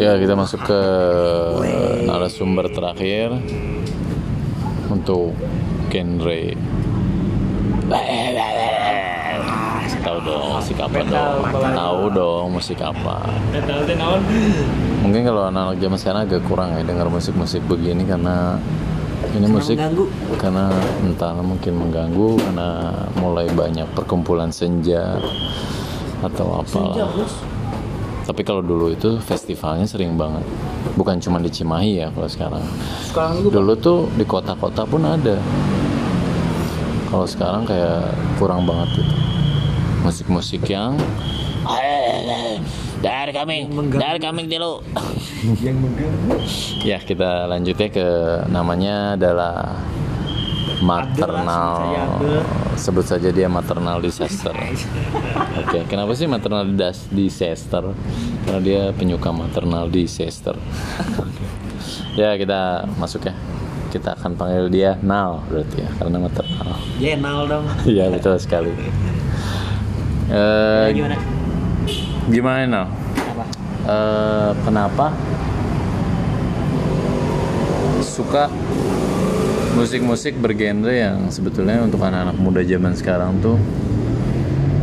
Ya kita masuk ke narasumber terakhir untuk genre. Tahu dong musik apa dong? Tahu dong musik apa? Mungkin kalau anak zaman sekarang agak kurang ya dengar musik-musik begini karena ini musik mengganggu. karena entah mungkin mengganggu karena mulai banyak perkumpulan senja atau apalah. Tapi kalau dulu itu festivalnya sering banget. Bukan cuma di Cimahi ya kalau sekarang. Sekarang juga Dulu tuh di kota-kota pun ada. Kalau sekarang kayak kurang banget gitu. Musik-musik yang dari kami, dari kami dulu. yang mengganggu. Ya kita lanjutnya ke namanya adalah maternal. Sebut saja dia maternal disaster. Oke, kenapa sih maternal dis- disaster? Karena dia penyuka maternal disaster. ya kita masuk ya. Kita akan panggil dia Nal berarti ya, karena maternal. Jenal dong. Iya betul sekali. Ya, gimana? gimana Nal? Apa? Eh, kenapa suka musik-musik bergenre yang sebetulnya untuk anak-anak muda zaman sekarang tuh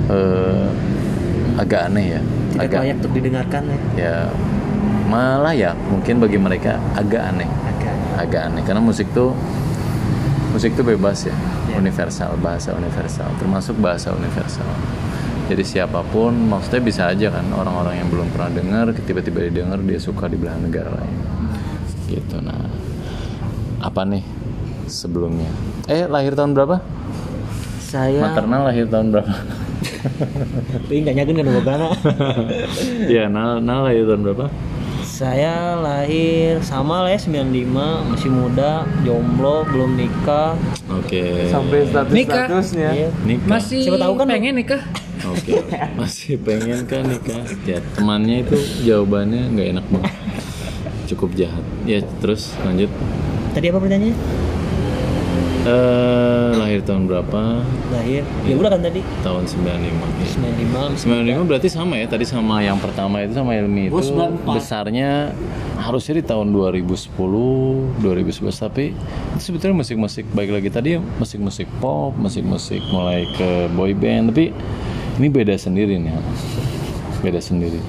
eh, agak aneh ya Tidak agak layak untuk didengarkan ya. ya malah ya mungkin bagi mereka agak aneh Agak. agak aneh karena musik tuh musik tuh bebas ya Ya. universal bahasa universal termasuk bahasa universal jadi siapa pun maksudnya bisa aja kan orang-orang yang belum pernah dengar tiba-tiba didengar dia suka di belahan negara lain gitu nah apa nih sebelumnya eh lahir tahun berapa Saya maternal lahir tahun berapa Tapi nggak nyakin kan bagaimana? ya Nal, Nal lahir tahun berapa Saya lahir sama lah ya 95 masih muda jomblo belum nikah oke sampai status Nikah. statusnya Iya. nikah Masih Siapa tahu kan- pengen nikah? Oke, masih pengen kan nikah? Ya temannya itu jawabannya nggak enak banget, cukup jahat. Ya terus lanjut. tadi apa pertanyaannya Eh lahir tahun berapa? lahir ya udah kan tadi Tahun 95. Ya. 95 95 berarti sama ya tadi sama yang pertama itu sama Ilmi itu Gua 94. besarnya harusnya di tahun 2010 2011 tapi itu sebetulnya musik-musik baik lagi tadi musik-musik pop musik-musik mulai ke boy band tapi ini beda sendiri nih beda sendiri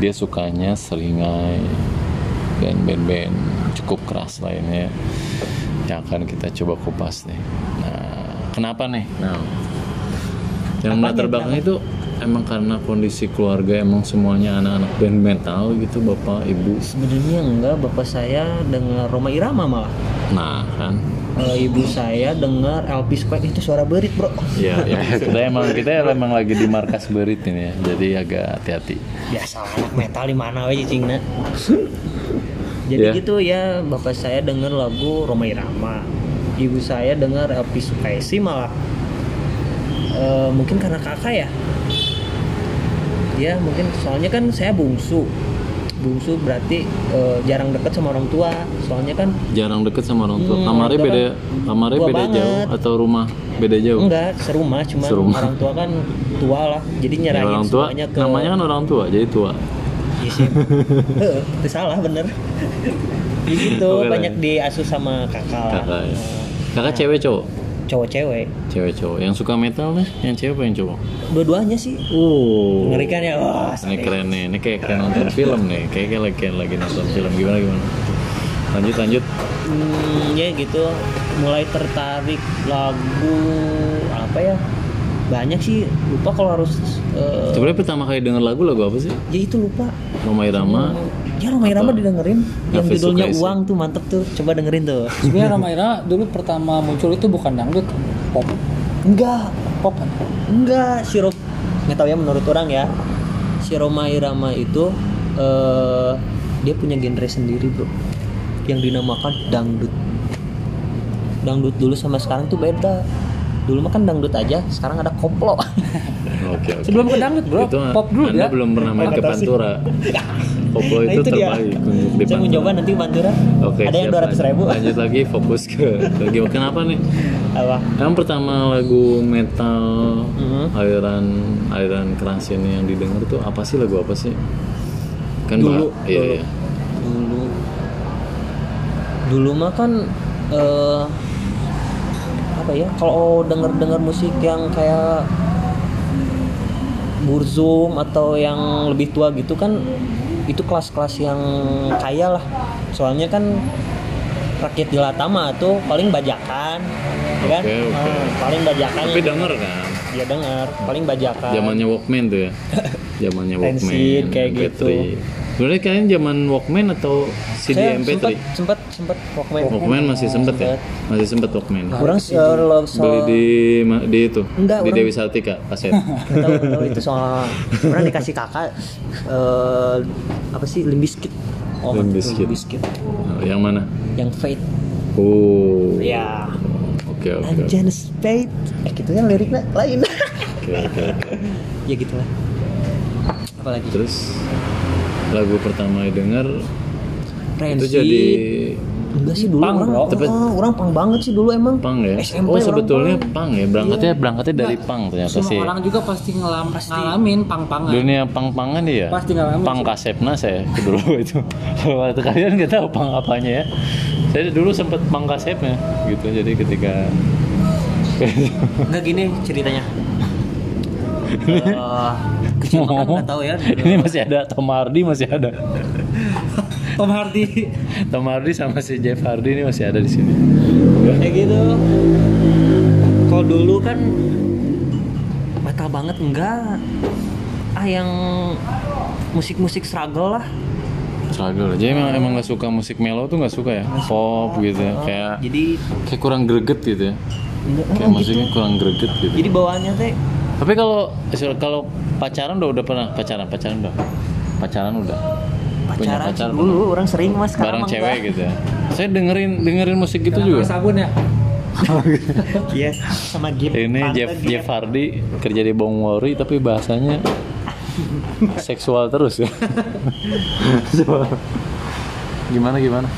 dia sukanya seringai dan band-band cukup keras lainnya yang akan kita coba kupas nih. Nah kenapa nih? Nah. Yang latar belakang itu emang karena kondisi keluarga emang semuanya anak-anak band metal gitu bapak ibu. Sebenarnya enggak bapak saya dengar Roma Irama malah. Nah kan? Eh, ibu saya dengar LP Squad itu suara berit bro. Ya ya kita emang kita emang lagi di markas berit ini ya. Jadi agak hati-hati. Biasa anak metal di mana aja cingna jadi Ya. gitu ya bapak saya dengar lagu Roma Irama ibu saya dengar LP Sukaisi malah Eh, mungkin karena kakak ya. Ya mungkin soalnya kan saya bungsu. Bungsu berarti eh, jarang deket sama orang tua. Soalnya kan jarang deket sama orang tua. Hmm, kamarnya beda kamarnya beda banget. jauh atau rumah beda jauh? Enggak serumah cuman Serumah. orang tua kan tua lah. Jadi Ya, nyerahin orang tua semuanya ke namanya kan orang tua jadi tua Heeh, itu salah bener. Gitu Oke lah. banyak diasuh sama kakak lah. kakak ya. Kakak cewek cowok Cowok cewek. cewek cowok yang suka metal nih yang cewek apa yang cowok Dua-duanya sih. oh Mengerikan ya. Wah, ini keren nih ini kayak kayak nonton film nih kayak kayak lagi lagi nonton film gimana gimana lanjut lanjut Hmm, ya gitu. Mulai tertarik lagu apa ya? Banyak sih lupa kalau harus eh, sebenarnya pertama kali denger lagu lagu apa sih ya itu lupa. Roma Irama Ya Roma Irama didengerin. Yang judulnya Sukaisi. Uang tuh mantep tuh. Coba dengerin tuh. Sebenarnya Rama Irama dulu pertama muncul itu bukan dangdut, pop. Enggak, Pop kan? Enggak, si Rom nggak tahu ya menurut orang ya. Si Roma Irama itu eh dia punya genre sendiri, Bro. Yang dinamakan dangdut. Dangdut dulu sama sekarang tuh beda. Dulu mah kan dangdut aja, sekarang ada koplo. oke oke Sebelum ke dangdut, Bro. itu pop dulu anda ya. belum pernah main ke. Pantura Koplo Nah, itu, terbaik untuk di Saya mau Pantura coba nanti Pantura. Oke, ada yang siap, 200 ribu. lanjut, lagi fokus ke, gimana kenapa nih apa Yang pertama lagu metal Mhm. aliran aliran keras ini yang didengar tuh apa sih lagu apa sih? Kan Dulu, Mbak- iya, dulu. iya. dulu dulu mah kan eh, apa ya kalau denger dengar musik yang kayak Burzum atau yang lebih tua gitu kan itu kelas-kelas yang kaya lah soalnya kan rakyat jelatama tuh paling bajakan ya kan Oke, oke. Ah, paling bajakan Tapi denger kan? dia dengar paling bajakan Zamannya Walkman tuh ya. Zamannya Walkman. Kayak MP3. gitu. Sebenarnya kalian zaman Walkman atau CD Saya MP3? sempet sempet sempet Walkman Walkman masih sempet ya? Masih sempet Walkman. kurang uh, so, Beli di di itu. Enggak, di orang- Dewi Sartika kaset. Tahu itu soal pernah dikasih kakak eh apa sih limbiskit oh. Limp Bizkit. Oh, yang mana? yang fate Oh. ya Oke oke. I'm Janus Fate eh gitu kan liriknya lain Oke oke. oke. ya gitu lah apalagi Terus lagu pertama yang denger itu jadi enggak sih dulu Punk, orang bro. Tapi- oh, orang pang banget sih dulu emang pang ya? SMP oh orang sebetulnya punk. pang ya berangkatnya berangkatnya dari pang ternyata Semua sih. orang juga pasti ngelam, ngalamin pang-pangan. Dunia pang-pangan ya. Pasti ngalamin Pang sih. kasepna saya dulu itu. Kalau waktu kalian nggak tahu pang apanya ya. Saya dulu sempet pang kasepnya gitu. Jadi ketika enggak gini ceritanya Eh, kecil kan nggak tahu ya ini masih ada Tom Hardy masih ada. Tom Hardy. Tom Hardy sama si Jeff Hardy ini masih ada di sini. kayak gitu kalau dulu kan metal banget enggak ah yang musik-musik struggle lah Struggle. Jadi emang emang nggak suka musik mellow tuh nggak suka ya. Pop gitu ya. Kayak jadi kayak kurang greget gitu ya. enggak Kayak oh, musiknya kurang greget gitu. jadi bawaannya teh Tapi kalau kalau pacaran udah udah pernah pacaran pacaran udah pacaran udah punya pacaran pacar dulu orang sering mas sekarang bareng cewek enggak. gitu ya. Saya dengerin dengerin musik gitu juga. sabun ya. iya sama game Ini Jeff game. Jeff Hardy kerja di Bong Worry tapi bahasanya seksual terus ya. Gimana gimana?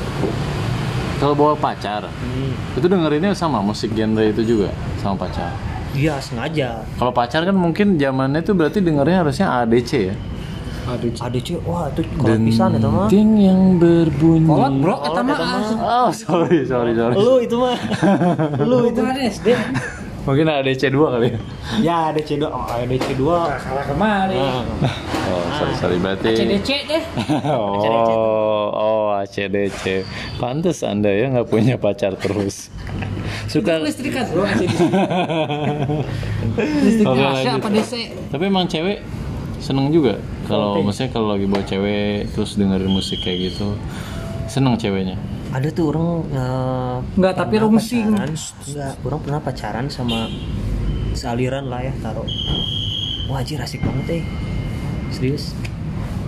Kalau bawa pacar, Hmm. itu dengerinnya sama musik genre itu juga sama pacar. Iya sengaja Kalau pacar kan mungkin zamannya itu berarti dengernya harusnya ADC ya. Aduh. ADC wah itu kalau pisan itu mah Denting yang berbunyi. Kolot bro, eta mah. mah. Oh sorry sorry sorry. lu itu mah lu itu Bukan SD. Mungkin ADC 2 kali ya. ya ADC 2 oh, ADC 2 Salah kemari. Oh sorry sorry berarti. CDC deh. oh oh ACDC. Pantes anda ya nggak punya pacar terus. Suka. Listrikan bro, Asia lanjut. apa DC? Tapi emang cewek seneng juga kalau maksudnya kalau lagi bawa cewek terus dengerin musik kayak gitu seneng ceweknya ada tuh orang eh, Enggak, tapi rungsing. pacaran. enggak orang pernah pacaran sama sealiran lah ya taruh wah anjir asik banget eh serius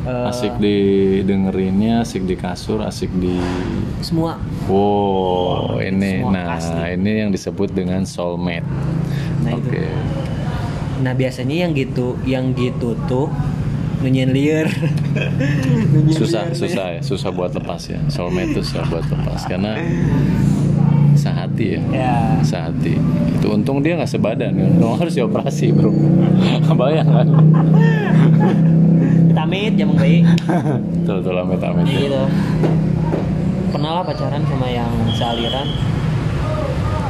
Eh, asik didengerinnya asik di kasur asik di semua. Wow ini. semua nah asli. ini yang disebut dengan soulmate. Nah oke. Itu nah biasanya yang gitu yang gitu tuh nunyin liar. Susah liar, susah ya. Susah buat lepas ya. Soulmate itu susah buat lepas karena sehati ya. Ya. Sehati. Itu untung dia nggak sebadan. Ya harus dioperasi bro. Bayang kan kita amit jamang baik. Betul betul amit amit ya. gitu. Pernah lah pacaran sama yang sealiran.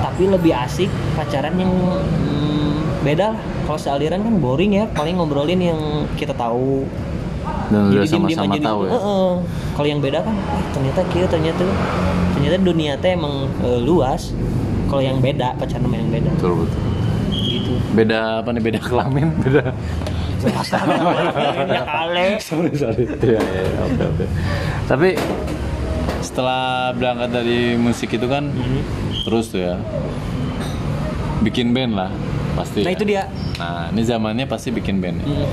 Tapi lebih asik pacaran yang hmm, beda lah. Kalau sealiran kan boring ya paling ngobrolin yang kita tahu. Dan udah diem-diem sama-sama tahu gitu. ya? Heeh. kalau yang beda kan eh, ternyata kia ternyata ternyata dunia teh emang eh, luas. Kalau yang beda pacaran sama yang beda. Betul betul. Gitu. Beda apa nih? Beda kelamin? Beda sorry sorry oke oke tapi setelah berangkat dari musik itu kan Mhm. terus tuh ya bikin band lah pasti nah ya. itu dia nah ini zamannya pasti bikin band ya. Hmm.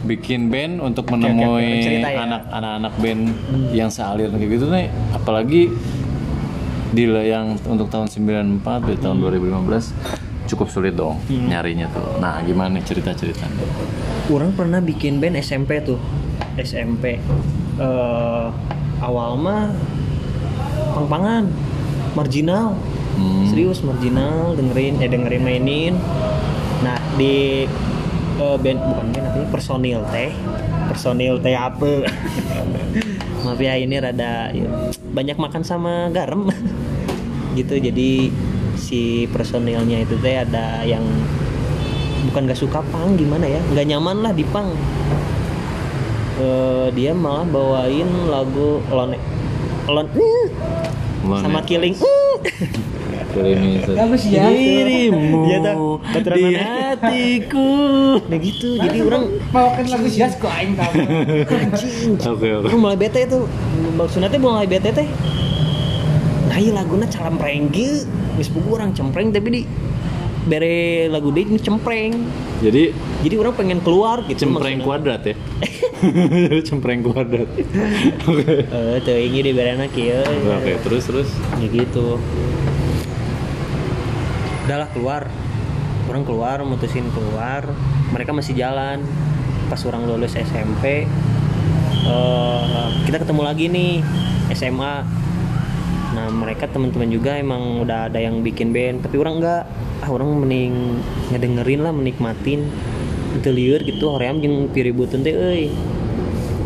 bikin band untuk menemui cerita ya. anak anak-anak band yang sealir kayak gitu nih apalagi di yang untuk tahun 94 di tahun 2015 cukup sulit dong nyarinya tuh nah gimana nih cerita-ceritanya Orang pernah bikin band SMP tuh. SMP eh awal mah pang-pangan. Marginal. Hmm. serius marginal dengerin eh dengerin mainin. Nah di eh, band bukan band apa personil teh. Personil teh apa maaf ya ini rada ya, banyak makan sama garam. Gitu jadi si personilnya itu teh ada yang bukan gak suka pang gimana ya nggak nyaman lah di pang Eh, dia malah bawain lagu lone lon Lone. sama killing uh. Bagus ya. Dirimu. Keturunan di hatiku. nah gitu jadi orang Bawakan lagu jas kok aing kamu. anjing Oke oke. mulai bete tuh maksudnya teh mulai bete teh nah iya laguna calampreng ge geus pugu orang cempreng tapi di bere lagu dia ini cempreng Jadi jadi orang pengen keluar gitu cempreng maksudnya. kuadrat ya. cempreng kuadrat. Oke. eh tuh ini di berana kieu Oke, terus terus. ya gitu udahlah keluar orang keluar mutusin keluar mereka masih jalan pas orang lulus SMP eh, kita ketemu lagi nih SMA nah mereka teman-teman juga emang udah ada yang bikin band tapi orang enggak ah orang mending ngedengerin lah menikmatin. Itu liur gitu hoream jeung piributun teh euy.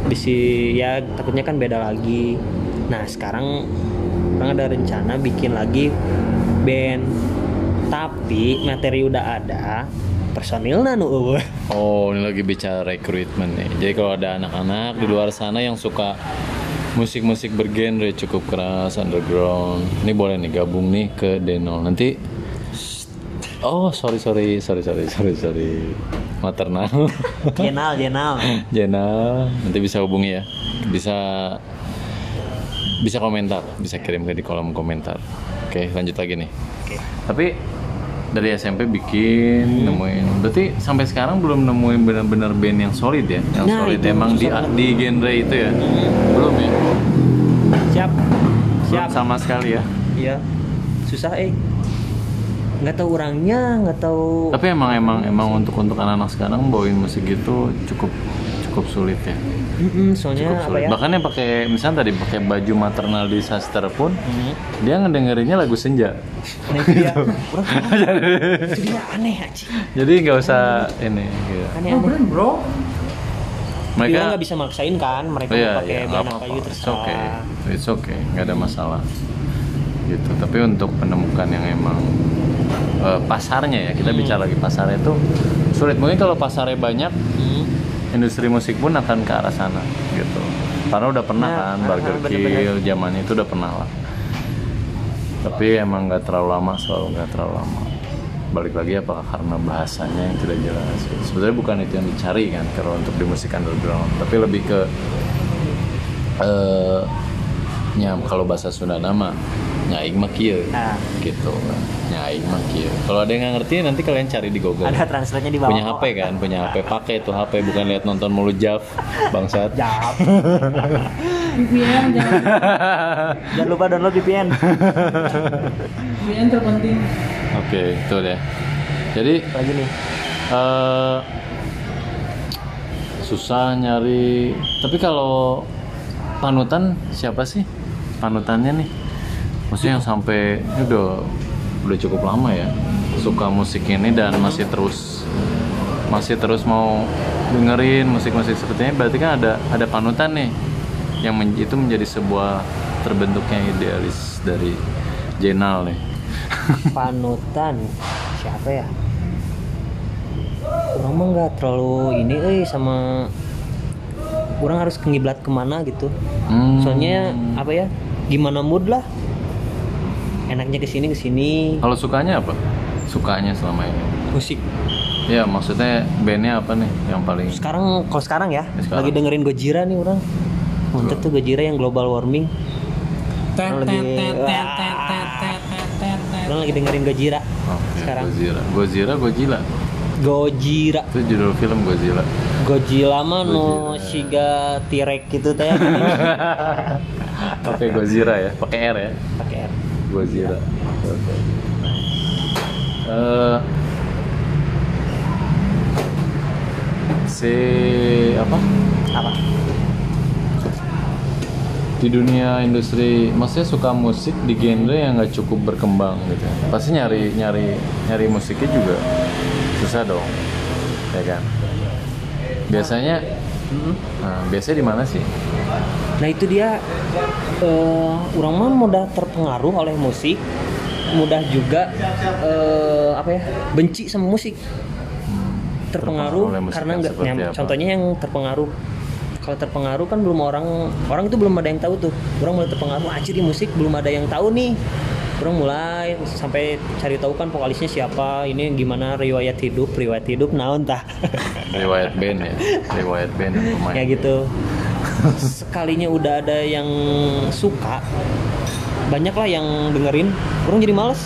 Bisi ya takutnya kan beda lagi. Nah sekarang orang ada rencana bikin lagi band. Tapi materi udah ada personilnya nu eueuh. Oh, ini lagi bicara rekrutmen nih. Jadi kalau ada anak-anak di luar sana yang suka musik-musik bergenre cukup keras, underground, ini boleh nih gabung nih ke Denol. Nanti Oh, sorry sorry sorry sorry sorry sorry. Maternal. jenal jenal Jenal, nanti bisa hubungi ya. Bisa bisa komentar, bisa kirim ke di kolom komentar. Oke, lanjut lagi nih. oke Tapi dari SMP bikin nemuin. Berarti sampai sekarang belum nemuin benar-benar band yang solid ya, yang Nah, solid itu emang di banget. di genre itu ya. Belum ya? siap siap Belum sama sekali ya. iya susah eh nggak tahu orangnya nggak tahu Tapi emang emang emang untuk untuk anak-anak sekarang bawain musik gitu cukup cukup sulit ya. Mm-mm, soalnya Cukup apa sulit. ya Bahkan yang pakai misalnya tadi pakai baju maternal disaster pun Hmm. dia ngedengerinnya lagu senja. nah itu dia orang itu dia aneh aja Jadi nggak usah ini gitu. aneh Oh, aneh bener, bro. mereka Mereka nggak bisa maksain kan mereka Oh, iya, mau pakai iya, apa gitu It's okay, it's okay, nggak ada masalah. Gitu. Tapi untuk menemukan yang emang eh, pasarnya ya, kita bicara lagi pasarnya itu sulit. Mungkin kalau pasarnya banyak, Hmm. Industri musik pun akan ke arah sana, gitu. Karena udah pernah Nah, kan, ah, Burger ah, bener-bener. Kill zaman itu udah pernah lah. Tapi emang nggak terlalu lama, selalu nggak terlalu lama. Balik lagi apakah karena bahasanya yang tidak jelas? gitu. Sebenarnya bukan itu yang dicari kan, kalau untuk di musik underground, tapi lebih ke eh nya kalau bahasa Sunda nama nyaing mah kieu Nah. gitu nyaing mah kieu. Kalau ada yang nggak ngerti nanti kalian cari di Google. Ada translate-nya di bawah punya HP kan? Punya HP pakai tuh HP bukan lihat nonton mulu Jav bangsat. Jap. VPN jangan. Jangan lupa download VPN VPN terpenting. oke itu deh. Jadi lagi nih. eh susah nyari. Tapi kalau panutan siapa sih panutannya nih? Maksudnya yang sampai ini udah udah cukup lama ya suka musik ini dan masih terus masih terus mau dengerin musik-musik seperti ini. Berarti kan ada ada panutan nih yang men- itu menjadi sebuah terbentuknya idealis dari Jenal nih. Panutan? Siapa ya? Orang mah nggak terlalu ini eh sama orang harus ngiblat ke mana gitu. Hmm. soalnya apa ya gimana mood lah enaknya ke sini ke sini. Kalau sukanya apa? Sukanya selama ini? Musik. Ya maksudnya bandnya apa nih yang paling sekarang kalau sekarang ya, ya sekarang. lagi dengerin Gojira nih orang. Mantep tuh Gojira yang global warming. Orang lagi orang lagi dengerin Gojira okay, sekarang. Gojira. Gojira Gojira? Gojira. Itu judul film Gojira. Gojira mah no shiga tirek gitu teh. Pakai Gojira ya, pakai R ya. R Gojira. Oke. Eh, si apa? apa di dunia industri maksudnya suka musik di genre yang nggak cukup berkembang gitu pasti nyari nyari nyari musiknya juga susah dong ya kan biasanya nah, biasanya di mana sih Nah itu dia eh, orang mah mudah terpengaruh oleh musik, mudah juga eh, apa ya benci sama musik. terpengaruh Terpengaruh karena nggak, contohnya yang terpengaruh. Kalau terpengaruh kan belum orang orang itu belum ada yang tahu tuh. Orang mulai terpengaruh aja di musik belum ada yang tahu nih. Orang mulai sampai cari tahu kan vokalisnya siapa, ini gimana riwayat hidup, riwayat hidup naon tah. riwayat band ya riwayat band pemain ya gitu sekalinya udah ada yang suka banyak lah yang dengerin. Orang jadi males.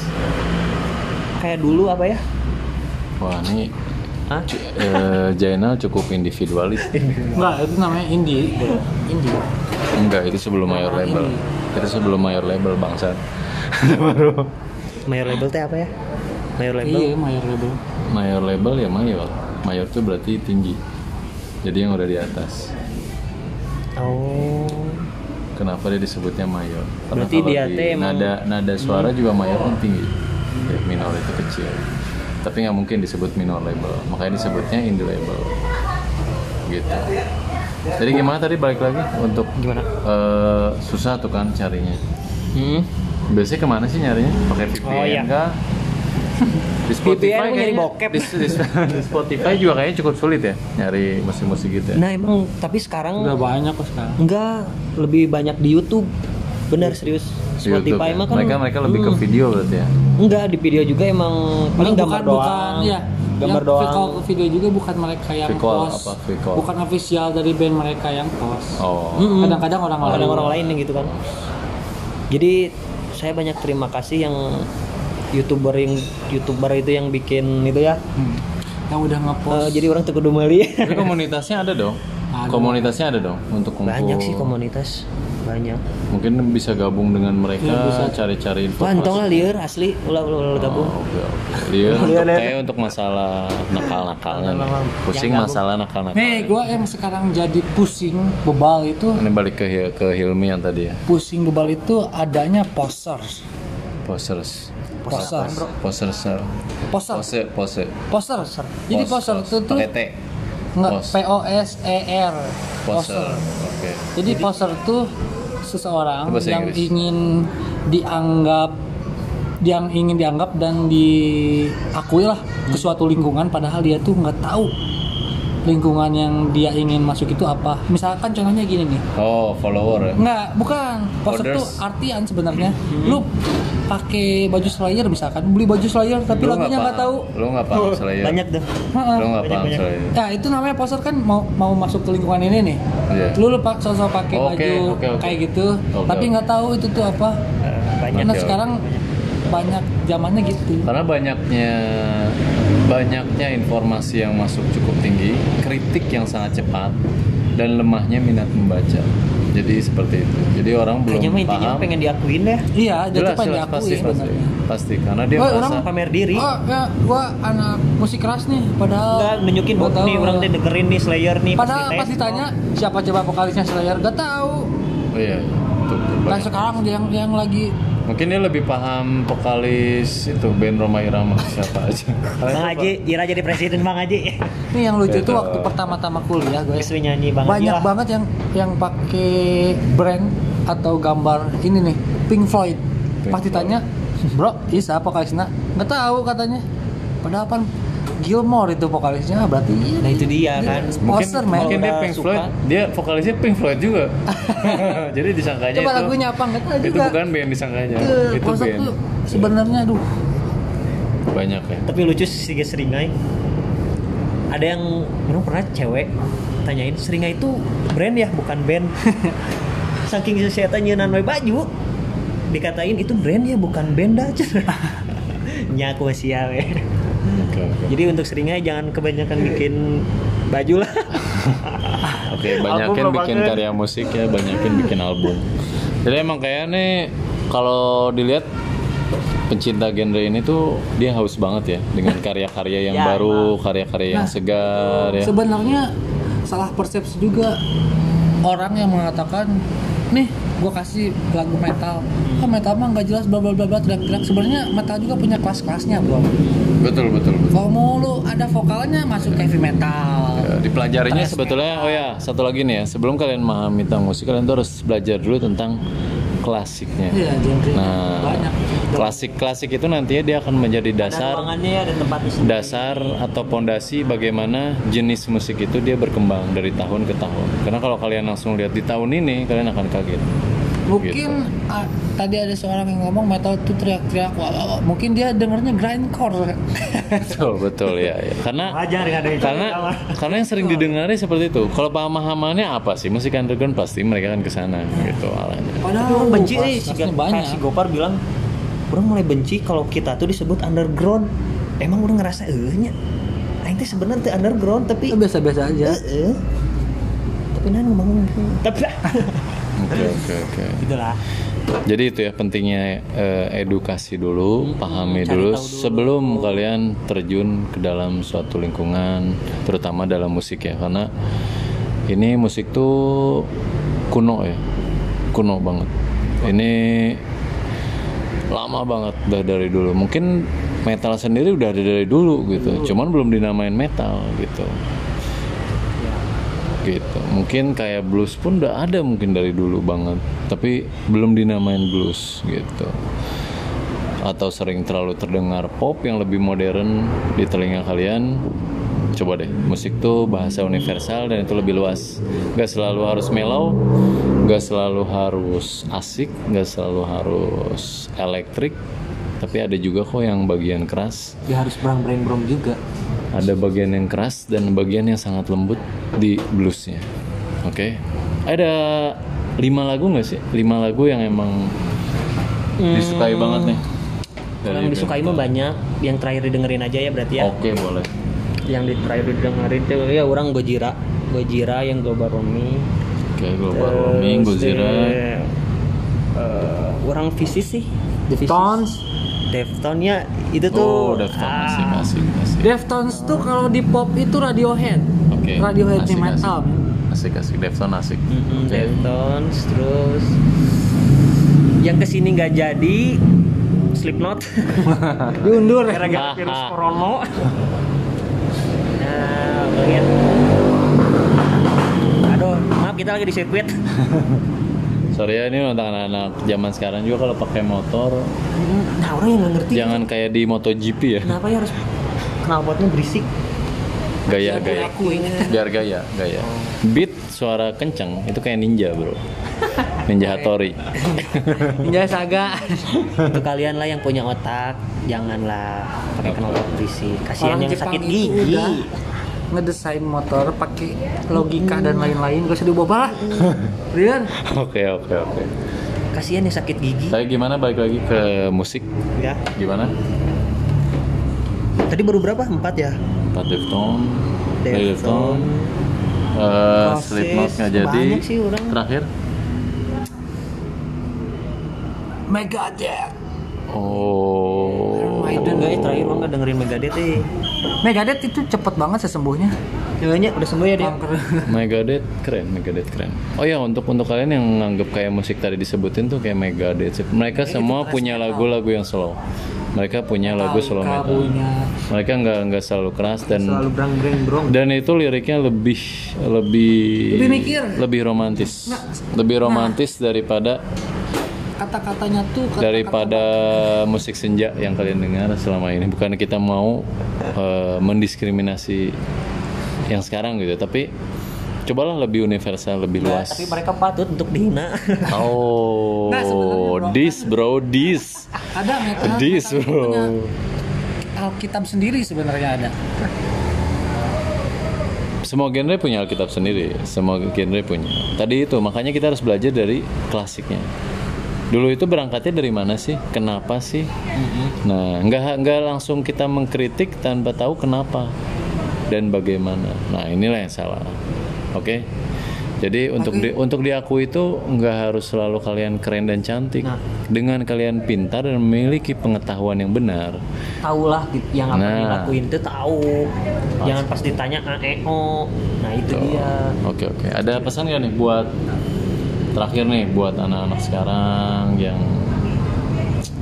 Kayak dulu apa ya? Wah ini Hah? eh, Jainal cukup individualis. Enggak, itu namanya indie. Indie. enggak itu sebelum mayor label. Itu sebelum mayor label bangsat. Baru mayor label teh apa ya? Mayor label. Iya, mayor label. mayor label ya mayor. Mayor itu berarti tinggi. Jadi yang udah di atas oh. Kenapa dia disebutnya mayor? Karena Berarti kalau dia di emang- nada nada suara juga mayor kan tinggi. Ya, minor itu kecil. Tapi nggak mungkin disebut minor label. Makanya disebutnya indie label. Gitu. Jadi gimana tadi? Balik lagi untuk gimana? eh, susah tuh kan carinya. Hmm? biasanya ke mana sih nyarinya? Pakai VPN Oh, iya. kah di VPN emang nyari kayaknya- bokep. di, di- di Spotify juga kayaknya cukup sulit ya nyari musik-musik gitu ya nah emang tapi sekarang Udah banyak kok sekarang. enggak lebih banyak di YouTube benar serius Spotify ya. mah kan mereka mereka lebih ke Hmm. video berarti ya enggak di video juga emang paling Bukan- gambar bukan, doang ya. gambar yang doang visual video juga bukan mereka yang Visual post. apa? Bukan official dari band mereka yang post. oh. Kadang-kadang orang lain. kadang orang lain yang gitu kan jadi saya banyak terima kasih yang youtuber yang youtuber itu yang bikin itu ya Hmm. Yang udah ngepost. Eh, jadi orang tuh kudu meuli tapi komunitasnya ada dong Ada. komunitasnya ada dong untuk kumpul banyak sih komunitas banyak mungkin bisa gabung dengan mereka bisa. cari-cari info Wah, entong lah liur asli ulah ulah ulah gabung Oh. Dia untuk kayak untuk masalah nakal-nakalnya. nih. Nakal-nakal. Pusing Yang masalah nakal-nakal. Nih, gua yang sekarang jadi pusing bebal itu, Ini balik ke ke Hilmi yang tadi ya. pusing bebal itu adanya posters. Posters. Poster. Posters. sir. Poster. Pose pose. Poster. Jadi poster itu tuh Pos. P O S E R. Poster. Oke. Jadi poster tuh seseorang yang Inggris. ingin dianggap yang ingin dianggap dan diakui lah ke suatu lingkungan padahal dia tuh nggak tahu lingkungan yang dia ingin masuk itu apa. Misalkan contohnya gini nih. Oh, follower ya. Enggak, bukan. Poster Orders. tuh artian sebenarnya. Lu pakai baju Slayer misalkan, beli baju Slayer tapi Lu lagunya nggak tahu. Lu nggak paham Slayer. banyak Heeh. Lu nggak paham. Slayer. Ya itu namanya poster kan mau mau masuk ke lingkungan ini nih. Iya. Lu lu pak sosok pakai Oke, baju oke, oke. kayak gitu, Oke, tapi nggak tahu itu tuh apa. Eh, banyak Karena sekarang banyak zamannya gitu. Karena banyaknya banyaknya informasi yang masuk cukup tinggi, kritik yang sangat cepat dan lemahnya minat membaca. Jadi seperti itu. Jadi orang belum kayaknya intinya paham. pengen diakuin deh Iya, jadi jelas, pengen jelas, pasti, pasti, sebenarnya. pasti. Karena dia Oh, merasa orang pamer diri Oh ya, gua anak musik keras nih, padahal Enggak nunjukin nggak bahwa tahu. nih orang teh dengerin nih Slayer nih Padahal tes. pas ditanya siapa coba vokalisnya Slayer, gak tahu. oh iya, Nah banyak. sekarang yang yang lagi mungkin dia lebih paham vokalis itu band Roma Irama siapa aja. Bang Haji, Ira jadi presiden Bang Haji. ini yang lucu Gitu. tuh waktu pertama-tama kuliah gue. We nyanyi Bang Haji banyak lah. banget yang yang pakai brand atau gambar ini nih Pink Floyd Pink pas ditanya bro Isa vokalisnya nggak tahu katanya padahal kan Gilmore itu vokalisnya berarti iya Nah, itu dia kan. Mungkin, poster man mungkin dia Pink suka. Floyd, dia vokalisnya Pink Floyd juga. Jadi disangkanya coba itu lagunya apa nggak tahu itu juga bukan band disangkanya. itu, itu band. tuh sebenarnya aduh Banyak ya. Tapi lucu sih Seringai. Ada yang orang pernah cewek tanyain Seringai itu brand ya, bukan band. Saking saya tanyain we baju, dikatain itu brand ya, bukan band dah. Nya aku oke. Jadi untuk Seringai jangan kebanyakan bikin baju lah. Oke, banyakin Album bikin banget. karya musik ya, banyakin bikin album. Jadi emang kayak nih kalau dilihat pencinta genre ini tuh dia haus banget ya dengan karya-karya yang Ya, baru, karya-karya yang Nah, segar ya. sebenarnya salah persepsi juga orang yang mengatakan nih gue kasih lagu metal. Ah metal mah nggak jelas bla bla bla bla teriak-teriak. Sebenarnya metal juga punya kelas-kelasnya bro. Betul betul betul. Kalau mau lu ada vokalnya masuk heavy metal. Ya, dipelajarinya sebetulnya oh ya satu lagi nih ya. Sebelum kalian memahami tentang musik kalian tuh harus belajar dulu tentang klasiknya. Iya genre nah banyak. klasik klasik itu nantinya dia akan menjadi dasar ada dasar atau pondasi bagaimana jenis musik itu dia berkembang dari tahun ke tahun. Karena kalau kalian langsung lihat di tahun ini kalian akan kaget mungkin Gitu. ah, tadi ada seorang yang ngomong metal itu teriak-teriak wah, mungkin dia dengernya grindcore. Betul betul ya, ya. karena Wajar karena karena yang sering didengari seperti itu. Kalau pemahamannya apa sih? Musik underground pasti mereka kan ke sana gitu arahnya padahal orang benci nih si, si Gopar bilang orang mulai benci kalau kita tuh disebut underground. Emang udah ngerasa eh nya Aing teh sebenarnya teh underground tapi biasa-biasa aja. Eh, eh. tapi nah ngomong tapi oke oke oke gitulah Jadi itu ya pentingnya eh, edukasi dulu, pahami cari dulu, dulu. sebelum kalian terjun ke dalam suatu lingkungan, terutama dalam musik ya, karena ini musik tuh kuno ya, kuno banget. Ini lama banget udah dari dulu. Mungkin metal sendiri udah ada dari dulu gitu, cuman belum dinamain metal gitu gitu. Mungkin kayak blues pun udah ada mungkin dari dulu banget tapi belum dinamain blues gitu. Atau sering terlalu terdengar pop yang lebih modern di telinga kalian coba deh. Musik tuh bahasa universal dan itu lebih luas. Gak selalu harus mellow gak selalu harus asik gak selalu harus elektrik tapi ada juga kok yang bagian keras. Dia harus berang berang brong juga ada bagian yang keras dan bagian yang sangat lembut di bluesnya. Oke, ada lima lagu nggak sih? Lima lagu yang emang disukai banget nih. Dari yang disukai mah banyak yang terakhir didengerin aja ya berarti ya Oke boleh. yang di terakhir didengerin tuh ya orang Gojira Gojira yang Global Roaming Oke Global Roaming, Terus, Gojira. eh, eh, orang Visis sih Deftones Deftones ya itu Oh, tuh Deftones asik, ah, asik, asik. Deftones tuh kalau di pop itu Radiohead. Oke. Radiohead asik, metal. Asik, asik. Deftones asik. mm-mm, Oke. Deftones terus yang ke sini nggak jadi Slipknot. Diundur gara-gara virus corona. Nah lihat. Aduh maaf kita lagi di sirkuit. Sorry ya ini untuk anak-anak zaman sekarang juga kalau pakai motor. Nah orang yang nggak ngerti. Jangan kayak di MotoGP ya. kenapa ya harus knalpotnya berisik Gaya Aku gaya. Biar gaya, gaya. Beat suara kenceng itu kayak ninja, Bro. Ninja Hattori. Ninja Saga itu kalian lah yang punya otak janganlah pakai knalpot berisik kasihan orang yang Jepang sakit gigi ngedesain motor pakai logika dan lain-lain gak usah dibawa lah Rian Oke, oke, oke. kasihan yang sakit gigi Tapi gimana balik lagi ke musik? ya Gimana? Tadi baru berapa empat ya Empat Defton, Defton, eh, Oasis, Slipknot nggak jadi. banyak sih orang. Terakhir? Megadeth Oh. Maiden enggak ya terakhir lo nggak dengerin Megadeth eh Megadeth itu cepet banget sesembuhnya Kayaknya udah sembuh ya dia. Megadeth keren, Megadeth keren. Oh ya untuk untuk kalian yang nganggap kayak musik tadi disebutin tuh kayak Megadeth. sih. Mereka semua punya lagu-lagu yang slow. Mereka punya lagu slow metal. punya Mereka nggak nggak selalu keras dan selalu brang brang brong dan itu liriknya lebih lebih Lebih mikir. lebih romantis. Lebih romantis daripada kata-katanya tuh kata-kata daripada musik senja yang kalian dengar selama ini. Bukan kita mau eh, mendiskriminasi yang sekarang gitu tapi cobalah lebih universal lebih Nah, luas. tapi mereka patut untuk dihina. Oh Nah, this bro this ada metal bro punya Alkitab sendiri sebenarnya ada. Semua genre punya Alkitab sendiri semua genre punya. Tadi itu makanya kita harus belajar dari klasiknya. Dulu itu berangkatnya dari mana sih? Kenapa sih? Nah nggak nggak langsung kita mengkritik tanpa tahu kenapa dan bagaimana. Nah inilah yang salah. Oke jadi untuk di, untuk diakui itu nggak harus selalu kalian keren dan cantik. Nah. dengan kalian pintar dan memiliki pengetahuan yang benar. Tahu lah yang apa Nah. dilakuin itu tahu. Jangan pas ditanya a e o. Nah itu dia. Oke oke. Ada pesan nggak nih buat terakhir nih buat anak-anak sekarang yang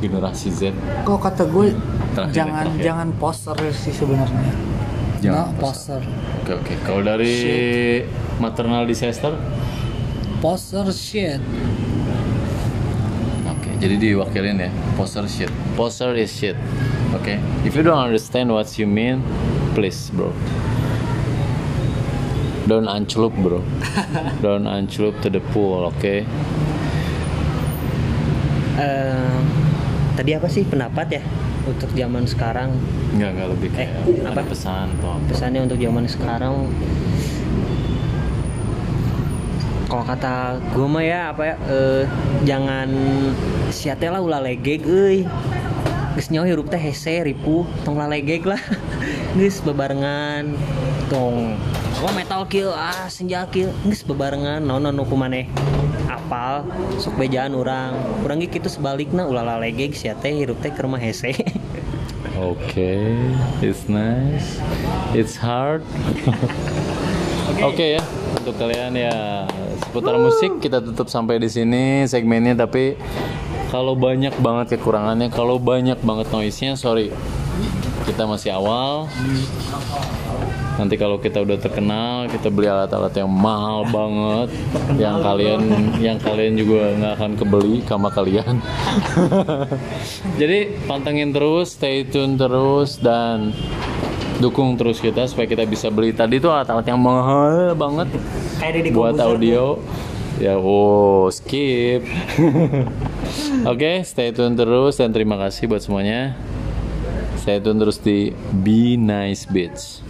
generasi Z? Kok kata gue Terakhir, jangan terakhir. jangan poster sih sebenarnya Jangan Nah, poster oke oke kalau dari maternal disaster poster shit Oke, jadi diwakilin ya. Poster shit. Poster is shit. Oke. If you don't understand what you mean, please, bro. Don't ancelup, bro. don't ancelup to the pool, oke? Eh, tadi apa sih pendapat ya untuk zaman sekarang? Enggak, enggak lebih kayak Eh, apa? pesan atau apa. pesannya untuk zaman sekarang? Kalau kata gue mah ya apa ya eh, jangan siate lah ulah legeg euy. Geus nyawa hirup teh hese ripuh tong lalegeg lah. Geus bebarengan tong oh metal kill ah senja kill geus bebarengan naon nu maneh apal sok bejaan orang urang ge kitu sebalikna ulah lalegeg siate hirup teh keur mah hese Oke, it's nice. It's hard. Oke ya, untuk kalian ya seputar musik kita tutup sampai di sini segmennya tapi kalau banyak banget kekurangannya, kalau banyak banget noise-nya, sorry. Kita masih awal. Nanti kalau kita udah terkenal, kita beli alat-alat yang mahal banget, yang kalian yang kalian juga nggak akan kebeli sama kalian. Jadi pantengin terus, stay tune terus dan dukung terus kita supaya kita bisa beli tadi tuh alat-alat yang mahal banget kayak buat audio. Ya, oh skip. Oke, stay tune terus dan terima kasih buat semuanya. Stay tune terus di Be Nice Beats.